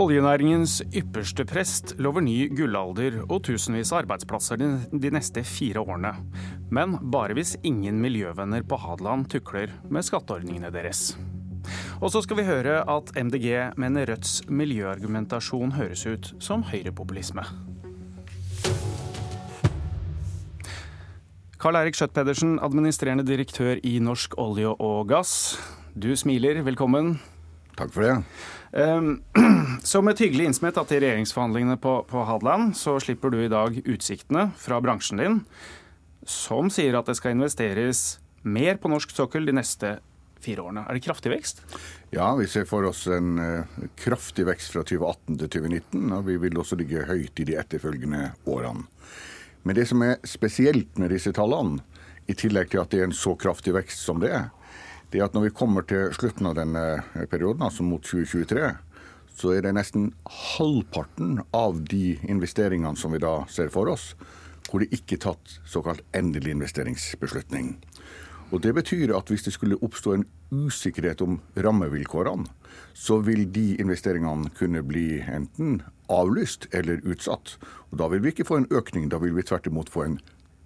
Oljenæringens ypperste prest lover ny gullalder og tusenvis av arbeidsplasser de neste fire årene. Men bare hvis ingen miljøvenner på Hadeland tukler med skatteordningene deres. Og så skal vi høre at MDG mener Rødts miljøargumentasjon høres ut som høyrepopulisme. Karl Eirik Skjøtt Pedersen, administrerende direktør i Norsk olje og gass. Du smiler, velkommen. Takk for det. Som et hyggelig innsmett til regjeringsforhandlingene på, på Hadeland, så slipper du i dag utsiktene fra bransjen din, som sier at det skal investeres mer på norsk sokkel de neste fire årene. Er det kraftig vekst? Ja, vi ser for oss en uh, kraftig vekst fra 2018 til 2019. Og vi vil også ligge høyt i de etterfølgende årene. Men det som er spesielt med disse tallene, i tillegg til at det er en så kraftig vekst som det er, det er at når vi kommer til slutten av denne perioden, altså mot 2023, så er det nesten halvparten av de investeringene som vi da ser for oss, hvor det ikke er tatt såkalt endelig investeringsbeslutning. Og Det betyr at hvis det skulle oppstå en usikkerhet om rammevilkårene, så vil de investeringene kunne bli enten avlyst eller utsatt. Og Da vil vi ikke få en økning, da vil vi tvert imot få en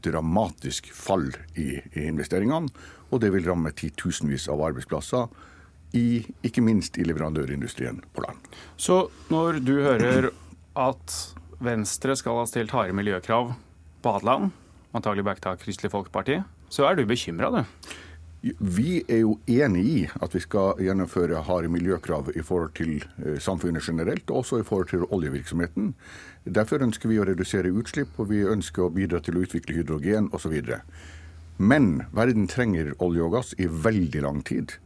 dramatisk fall i, i investeringene. Og det vil ramme titusenvis av arbeidsplasser, i, ikke minst i leverandørindustrien på land. Så når du hører at Venstre skal ha stilt harde miljøkrav på Hadeland, antagelig backed Kristelig Folkeparti, så er du bekymra, du? Vi er jo enig i at vi skal gjennomføre harde miljøkrav i forhold til eh, samfunnet generelt, og også i forhold til oljevirksomheten. Derfor ønsker vi å redusere utslipp, og vi ønsker å bidra til å utvikle hydrogen osv. Men verden trenger olje og gass i veldig lang tid.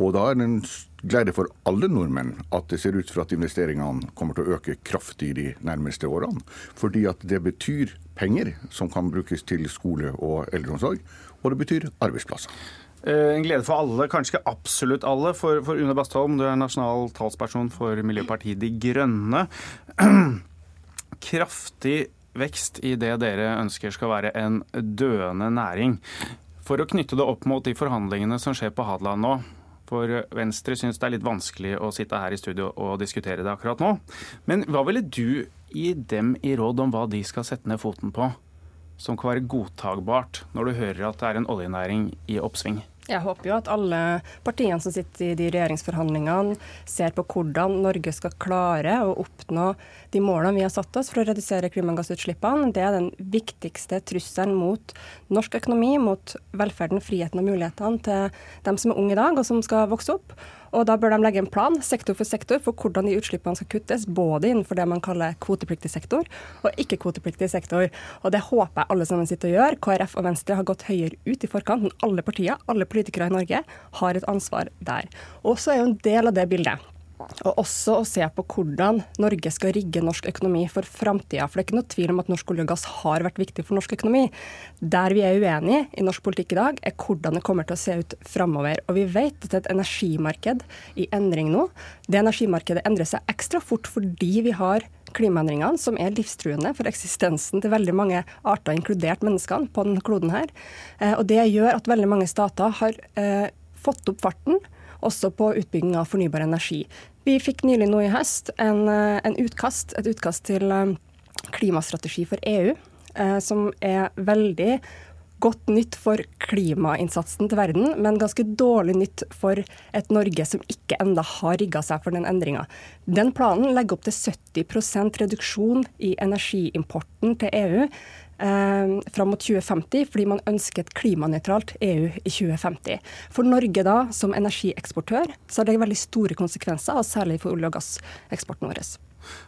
Og da er det en glede for alle nordmenn at det ser ut for at investeringene kommer til å øke kraftig de nærmeste årene. Fordi at det betyr penger som kan brukes til skole og eldreomsorg, og det betyr arbeidsplasser. Eh, en glede for alle, kanskje ikke absolutt alle. For, for Une Bastholm, du er nasjonal talsperson for Miljøpartiet De Grønne. Kraftig vekst i det dere ønsker skal være en døende næring. For å knytte det opp mot de forhandlingene som skjer på Hadeland nå. For Venstre syns det er litt vanskelig å sitte her i studio og diskutere det akkurat nå. Men hva ville du gi dem i råd om hva de skal sette ned foten på? som kan være godtagbart når du hører at det er en oljenæring i oppsving? Jeg håper jo at alle partiene som sitter i de regjeringsforhandlingene, ser på hvordan Norge skal klare å oppnå de målene vi har satt oss for å redusere klimagassutslippene. Det er den viktigste trusselen mot norsk økonomi, mot velferden, friheten og mulighetene til dem som er unge i dag og som skal vokse opp. Og Da bør de legge en plan sektor for sektor for hvordan de utslippene skal kuttes, både innenfor det man kaller kvotepliktig sektor og ikke-kvotepliktig sektor. Og Det håper jeg alle sammen sitter og gjør. KrF og Venstre har gått høyere ut i forkant, men alle partier, alle politikere i Norge, har et ansvar der. Og så er jo en del av det bildet og også å se på hvordan Norge skal rigge norsk økonomi for framtida. For det er ikke noe tvil om at norsk olje og gass har vært viktig for norsk økonomi. Der vi er uenige i norsk politikk i dag, er hvordan det kommer til å se ut framover. Og vi vet at et energimarked i endring nå. Det energimarkedet endrer seg ekstra fort fordi vi har klimaendringene, som er livstruende for eksistensen til veldig mange arter, inkludert menneskene, på denne kloden her. Eh, og det gjør at veldig mange stater har eh, fått opp farten også på utbygging av fornybar energi. Vi fikk nylig nå i høst en, eh, en utkast, et utkast til eh, klimastrategi for EU, eh, som er veldig godt nytt for klimainnsatsen til verden, men ganske dårlig nytt for et Norge som ikke enda har rigga seg for den endringa. Den planen legger opp til 70% reduksjon i energiimporten til EU eh, fram mot 2050, fordi man ønsker et klimanøytralt EU i 2050. For Norge da, som energieksportør, så har det veldig store konsekvenser, og særlig for olje- og gasseksporten vår.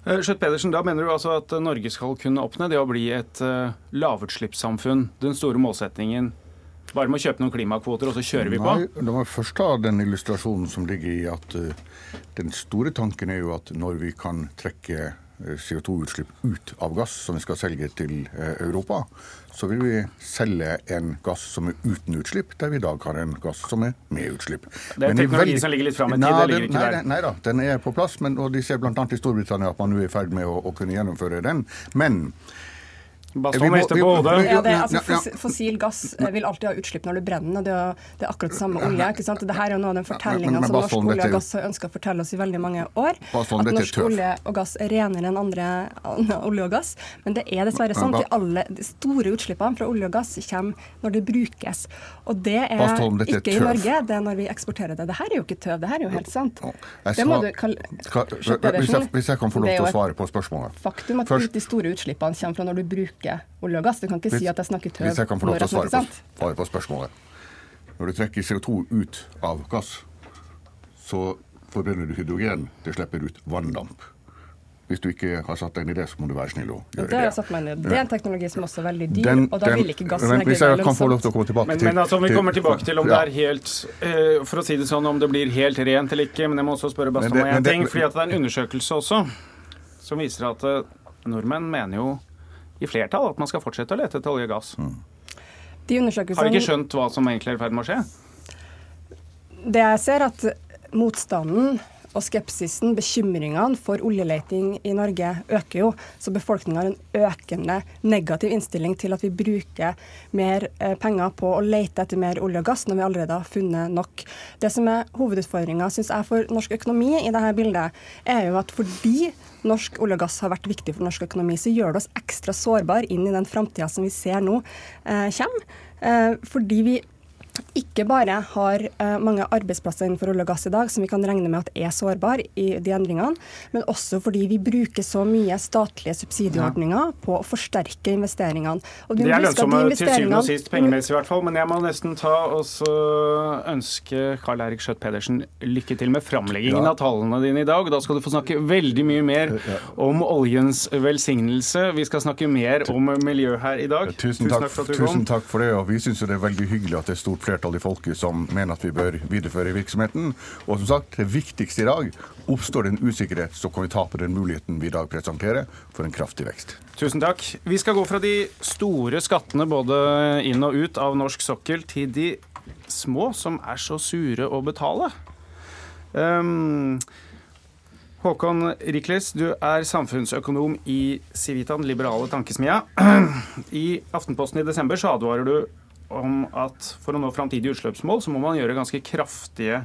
Eh, Skjøtt Pedersen, Da mener du altså at Norge skal kunne oppnå det å bli et uh, lavutslippssamfunn? Den store målsettingen bare med å kjøpe noen klimakvoter, og så kjører vi på? Nei, La meg først ta den illustrasjonen som ligger i at uh, den store tanken er jo at når vi kan trekke CO2-utslipp ut av gass som vi skal selge til eh, Europa, så vil vi selge en gass som er uten utslipp, der vi i dag har en gass som er med utslipp. Det er teknologi veldig... som ligger litt fram i tid? Nei, ikke nei? Nei da, den er på plass, men, og de ser bl.a. i Storbritannia at man nå er i ferd med å, å kunne gjennomføre den. Men Bastholm rister på hodet. Ja, det, altså, fossil gass eh, vil alltid ha utslipp når du brenner den. Det, det er akkurat det samme olje. ikke sant? Dette er jo noe av den fortellinga som norsk olje og gass har ønska å fortelle oss i veldig mange år. At norsk olje og gass er renere enn andre olje og gass. Men det er dessverre sånn at de, alle, de store utslippene fra olje og gass kommer når det brukes. Og det er ikke i Norge, det er når vi eksporterer det. Dette er jo ikke tøv, det her er jo helt sant. Det må du kalle Hvis jeg kan få lov til å svare på spørsmålet. Faktum at de store utslippene kommer fra når du bruker bruke olje og gass. Du kan ikke hvis, si at jeg snakker tøv. Hvis jeg kan få lov til å svare på, svare på spørsmålet. Når du trekker CO2 ut av gass, så forbrenner du hydrogen. Det slipper ut vanndamp. Hvis du ikke har satt deg inn i det, så må du være snill og gjøre det. det. Satt meg inn. i. Det er en teknologi som også er veldig dyr, den, og da den, vil ikke gassen men, Hvis jeg kan få lov til å komme tilbake men, til Men altså, om vi kommer tilbake til om ja. det er helt uh, For å si det sånn, om det blir helt rent eller ikke. Men jeg må også spørre Bastholm om en ting. fordi det er en undersøkelse også som viser at uh, nordmenn mener jo i flertall at man skal fortsette å lete etter olje og gass. Mm. Har de ikke skjønt hva som egentlig er i ferd med å skje? Det jeg ser, at motstanden og skepsisen, bekymringene for oljeleting i Norge øker jo. Så befolkninga har en økende negativ innstilling til at vi bruker mer eh, penger på å lete etter mer olje og gass når vi allerede har funnet nok. Det som er hovedutfordringa for norsk økonomi i dette bildet, er jo at fordi norsk olje og gass har vært viktig for norsk økonomi, så gjør det oss ekstra sårbare inn i den framtida som vi ser nå eh, kommer. Eh, fordi vi ikke bare har uh, mange arbeidsplasser innenfor olje og gass i dag som vi kan regne med at er sårbare i de endringene, men også fordi vi bruker så mye statlige subsidieordninger ja. på å forsterke investeringene. Og det er lønnsomme til syvende og sist pengemessig i hvert fall, men jeg må nesten ta og ønske Karl Erik Skjøtt Pedersen lykke til med framleggingen ja. av tallene dine i dag. Da skal du få snakke veldig mye mer om oljens velsignelse. Vi skal snakke mer om miljø her i dag. Tusen, takk, tusen takk for at du kom. Tusen takk for det, og vi syns det er veldig hyggelig at det er stort flertall i folket som mener at vi bør videreføre virksomheten. Og som sagt, det viktigste i dag oppstår det en usikkerhet, så kan vi ta på den muligheten vi i dag presenterer for en kraftig vekst. Tusen takk. Vi skal gå fra de store skattene både inn og ut av norsk sokkel til de små som er så sure å betale. Um, Håkon Rikles, du er samfunnsøkonom i Civitan liberale tankesmia. I Aftenposten i desember så advarer du om at for å nå framtidige utslippsmål, så må man gjøre ganske kraftige,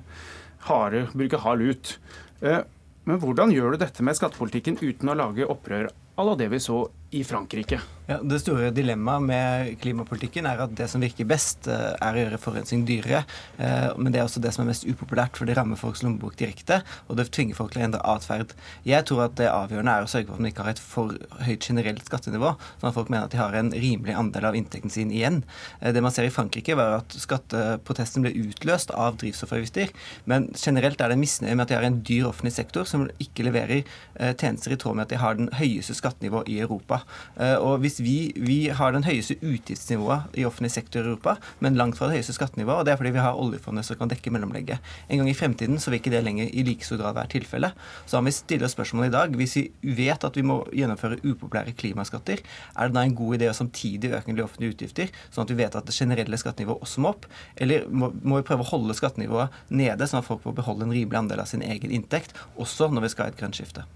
harde, bruke hard lut. Eh, men hvordan gjør du dette med skattepolitikken uten å lage opprør à la det vi så i Frankrike? Ja, det store dilemmaet med klimapolitikken er at det som virker best, eh, er å gjøre forurensning dyrere. Eh, men det er også det som er mest upopulært, for det rammer folks lommebok direkte. Og det tvinger folk til å endre atferd. Jeg tror at det avgjørende er å sørge for at man ikke har et for høyt generelt skattenivå, sånn at folk mener at de har en rimelig andel av inntekten sin igjen. Eh, det man ser i Frankrike, var at skatteprotesten ble utløst av drivstoffavgifter. Men generelt er det misnøye med at de har en dyr offentlig sektor som ikke leverer tjenester i tråd med at de har den høyeste skattenivået i Europa. Og hvis vi, vi, har den høyeste utgiftsnivået i offentlig sektor i Europa, men langt fra det høyeste skattenivået. og Det er fordi vi har oljefondet som kan dekke mellomlegget. En gang i fremtiden så vil ikke det lenger i like stor grad være tilfellet. Så om vi stiller spørsmålet i dag, hvis vi vet at vi må gjennomføre upopulære klimaskatter, er det da en god idé å samtidig øke de offentlige utgifter, sånn at vi vet at det generelle skattenivået også må opp? Eller må, må vi prøve å holde skattenivået nede, sånn at folk får beholde en rimelig andel av sin egen inntekt, også når vi skal ha et grønt skifte?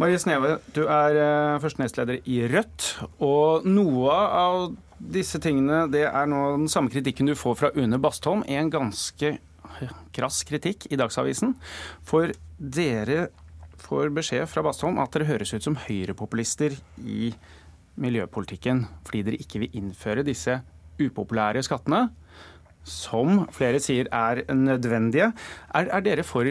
Marie Sneve, du er uh, første nestleder i Rødt. Og noe av disse tingene det er nå den samme kritikken du får fra Une Bastholm. En ganske krass kritikk i Dagsavisen. For dere får beskjed fra Bastholm at dere høres ut som høyrepopulister i miljøpolitikken fordi dere ikke vil innføre disse upopulære skattene, som flere sier er nødvendige. Er, er dere for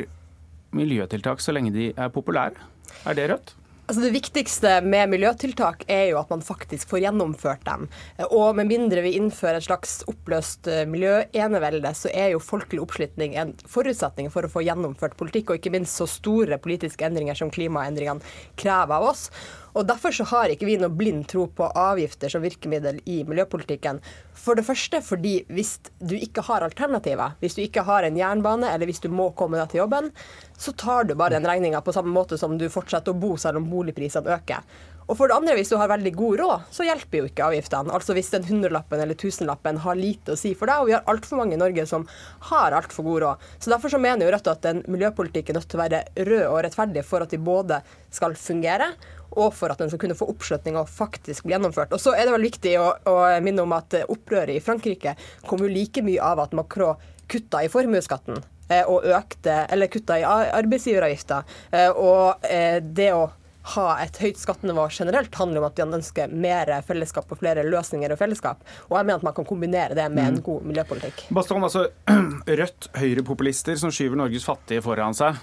miljøtiltak så lenge de er populære? Er det Rødt? Altså Det viktigste med miljøtiltak er jo at man faktisk får gjennomført dem. Og med mindre vi innfører et slags oppløst eh, miljøenevelde, så er jo folkelig oppslutning en forutsetning for å få gjennomført politikk, og ikke minst så store politiske endringer som klimaendringene krever av oss. Og Derfor så har ikke vi noe blind tro på avgifter som virkemiddel i miljøpolitikken. For det første fordi hvis du ikke har alternativer, hvis du ikke har en jernbane, eller hvis du må komme deg til jobben, så tar du bare den regninga på samme måte som du fortsetter å bo selv om boligprisene øker. Og for det andre, hvis du har veldig god råd, så hjelper jo ikke avgiftene. Altså hvis den hundrelappen eller tusenlappen har lite å si for deg, og vi har altfor mange i Norge som har altfor god råd. Så derfor så mener jo Rødt at en miljøpolitikk er nødt til å være rød og rettferdig for at de både skal fungere, og for at den skal kunne få oppslutning og faktisk bli gjennomført. Og så er det vel viktig å, å minne om at opprøret i Frankrike kom jo like mye av at Macron kutta i formuesskatten og økte, eller kutta i arbeidsgiveravgifta. Eh, og eh, det å ha et høyt skattenivå generelt handler om at de ønsker mer fellesskap og flere løsninger og fellesskap. Og jeg mener at man kan kombinere det med en mm. god miljøpolitikk. Baston, altså Rødt, høyrepopulister som skyver Norges fattige foran seg.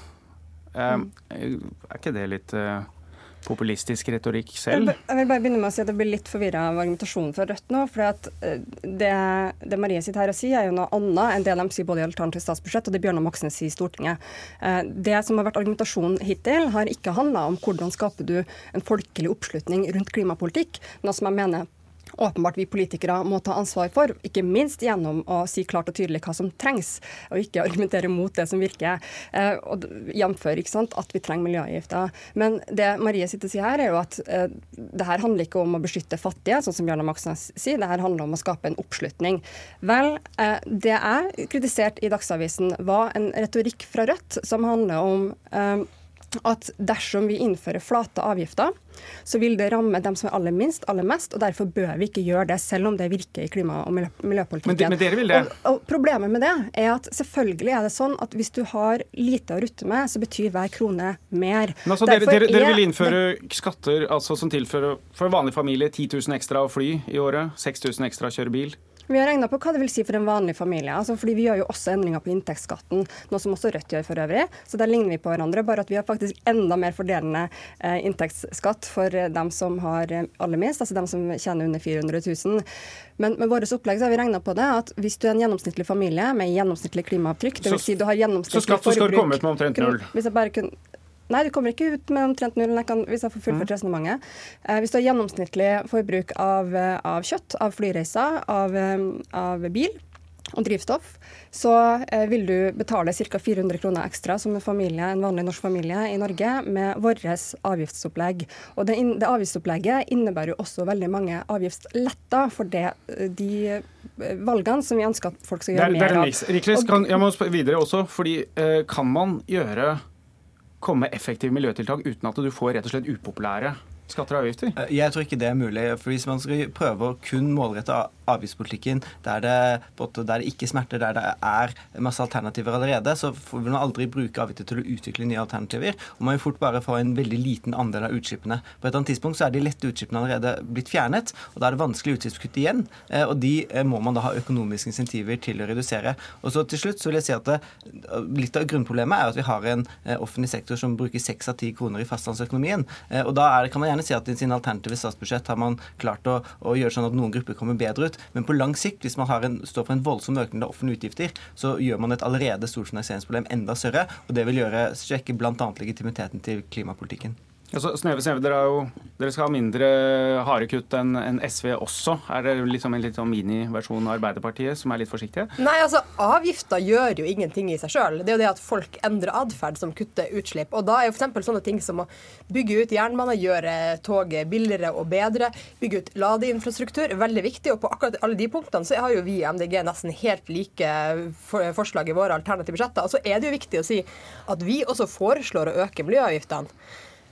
Mm. Er ikke det litt populistisk retorikk selv? Jeg vil bare begynne med å si at jeg blir litt forvirra av argumentasjonen fra Rødt nå. for eh, det, det, Marie sitter her og sier, er jo noe annet enn det de sier både i alternativt statsbudsjett og det Bjørnar Moxnes sier i Stortinget. Eh, det som har vært argumentasjonen hittil, har ikke handla om hvordan skaper du en folkelig oppslutning rundt klimapolitikk, noe som jeg mener åpenbart vi politikere må ta ansvar for, ikke minst gjennom å si klart og tydelig hva som trengs, og ikke argumentere mot det som virker. Eh, og Jf. at vi trenger miljøavgifter. Men det Marie sitter og sier her, er jo at eh, det her handler ikke om å beskytte fattige, sånn som Bjørnar Moxnes sier, det her handler om å skape en oppslutning. Vel, eh, det jeg kritiserte i Dagsavisen, var en retorikk fra Rødt som handler om eh, at dersom vi innfører flate avgifter, så vil det ramme dem som er aller minst, aller mest. og Derfor bør vi ikke gjøre det, selv om det virker i klima- og miljøpolitikken. Men, men dere vil det? Og, og, Problemet med det er at selvfølgelig er det sånn at hvis du har lite å rutte med, så betyr hver krone mer. Altså, dere, dere, dere, vil innføre skatter altså, som tilfører for vanlig familie 10 000 ekstra å fly i året, 6000 ekstra å kjøre bil? Vi har regna på hva det vil si for en vanlig familie. Altså fordi Vi gjør jo også endringer på inntektsskatten, noe som også Rødt gjør for øvrig. Så der ligner vi på hverandre, bare at vi har faktisk enda mer fordelende eh, inntektsskatt for eh, dem som har eh, aller minst, altså dem som tjener under 400 000. Men med vårt opplegg så har vi regna på det at hvis du er en gjennomsnittlig familie med gjennomsnittlig klimaavtrykk, dvs. Si du har gjennomsnittlig forbruk Så skatt skal komme ut med omtrent null? Hvis jeg bare kunne Nei, du kommer ikke ut med omtrent null jeg kan, hvis jeg får fullført mm. resonnementet. Eh, hvis du har gjennomsnittlig forbruk av, eh, av kjøtt, av flyreiser, av, eh, av, bil og drivstoff, så eh, vil du betale ca. 400 kroner ekstra som en, familie, en vanlig norsk familie i Norge med vårt avgiftsopplegg. Og det, det, avgiftsopplegget innebærer jo også veldig mange avgiftsletter for det, eh, de valgene som vi ønsker at folk skal gjøre mer av. Riklis, kan, jeg må videre også, fordi eh, kan man gjøre komme effektive miljøtiltak uten at du får rett og slett upopulære skatter og avgifter? Eh, jeg tror ikke det er mulig. for Hvis man skal prøve å kun målrette avgiftspolitikken der det, der det ikke smerter, der det er masse alternativer allerede, så vil man aldri bruke avgifter til å utvikle nye alternativer. Og man vil fort bare få en veldig liten andel av utslippene. På et annet tidspunkt så er de lette utslippene allerede blitt fjernet, og da er det vanskelig utslippskutt igjen. Eh, og de eh, må man da ha økonomiske insentiver til å redusere. Og så til slutt så vil jeg si at det, litt av grunnproblemet er at vi har en offentlig sektor som bruker seks av ti kroner i fastlandsøkonomien. Og da det, kan man gjerne si at i sine alternative statsbudsjett har man klart å, å, gjøre sånn at noen grupper kommer bedre ut. Men på lang sikt, hvis man en, står for en voldsom økning av offentlige utgifter, så gjør man et allerede stort finansieringsproblem enda større. Og det vil gjøre, svekke bl.a. legitimiteten til klimapolitikken. Altså, Snøve, Sneve, dere, jo, dere, skal ha mindre harde kutt enn en SV også. Er det liksom en litt sånn miniversjon av Arbeiderpartiet som er litt forsiktige? Nei, altså avgifter gjør jo ingenting i seg sjøl. Det er jo det at folk endrer atferd som kutter utslipp. Og da er jo f.eks. sånne ting som å bygge ut jernbane, gjøre toget billigere og bedre, bygge ut ladeinfrastruktur, veldig viktig. Og på akkurat alle de punktene så har jo vi i MDG nesten helt like forslag i våre alternative budsjetter. Og så er det jo viktig å si at vi også foreslår å øke miljøavgiftene.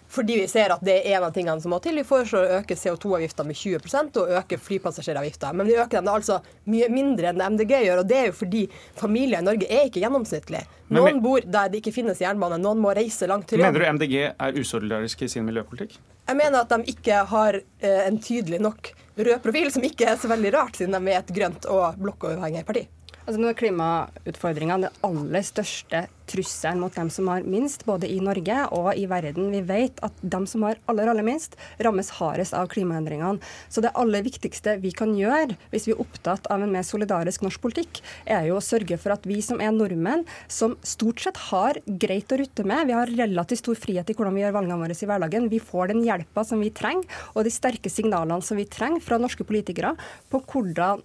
Fordi vi ser at det er en av tingene som må til. Vi foreslår å øke CO2-avgifta med 20% og øke flypassasjeravgifta. Men vi øker dem altså mye mindre enn det MDG gjør. Og det er jo fordi familier i Norge er ikke gjennomsnittlig. Noen bor der det ikke finnes jernbane, noen må reise langt til jobb. Mener du MDG er usolidarisk i sin miljøpolitikk? Jeg mener at de ikke har eh, en tydelig nok rød profil, som ikke er så veldig rart, siden de er et grønt og blokkuavhengig parti. Altså nå er klimautfordringene den aller største trusselen mot dem som har minst, både i Norge og i verden. Vi vet at dem som har aller, aller minst, rammes hardest av klimaendringene. Så det aller viktigste vi kan gjøre hvis vi er opptatt av en mer solidarisk norsk politikk, er jo å sørge for at vi som er nordmenn, som stort sett har greit å rutte med, vi har relativt stor frihet i hvordan vi gjør valgene våre i hverdagen, vi får den hjelpa som vi trenger, og de sterke signalene som vi trenger fra norske politikere på hvordan,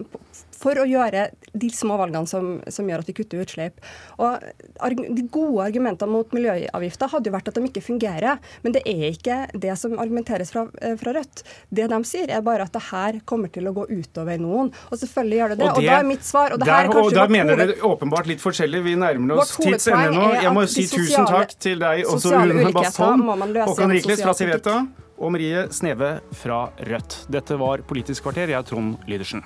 for å gjøre de små valgene som, som gjør at vi kutter utslipp. Og De gode argumentene mot miljøavgifter hadde jo vært at de ikke fungerer, men det er ikke det som argumenteres fra, eh, fra Rødt. Det de sier, er bare at det her kommer til å gå utover noen. Og selvfølgelig gjør det det. Og, det, og da er mitt svar og det der, og da mener dere åpenbart litt forskjellig. Vi nærmer oss tids ende nå. Jeg må si tusen takk til deg også, Rune Bastholm, Håkon Rikles fra Civeta og Marie Sneve fra Rødt. Dette var Politisk kvarter. Jeg er Trond Lydersen.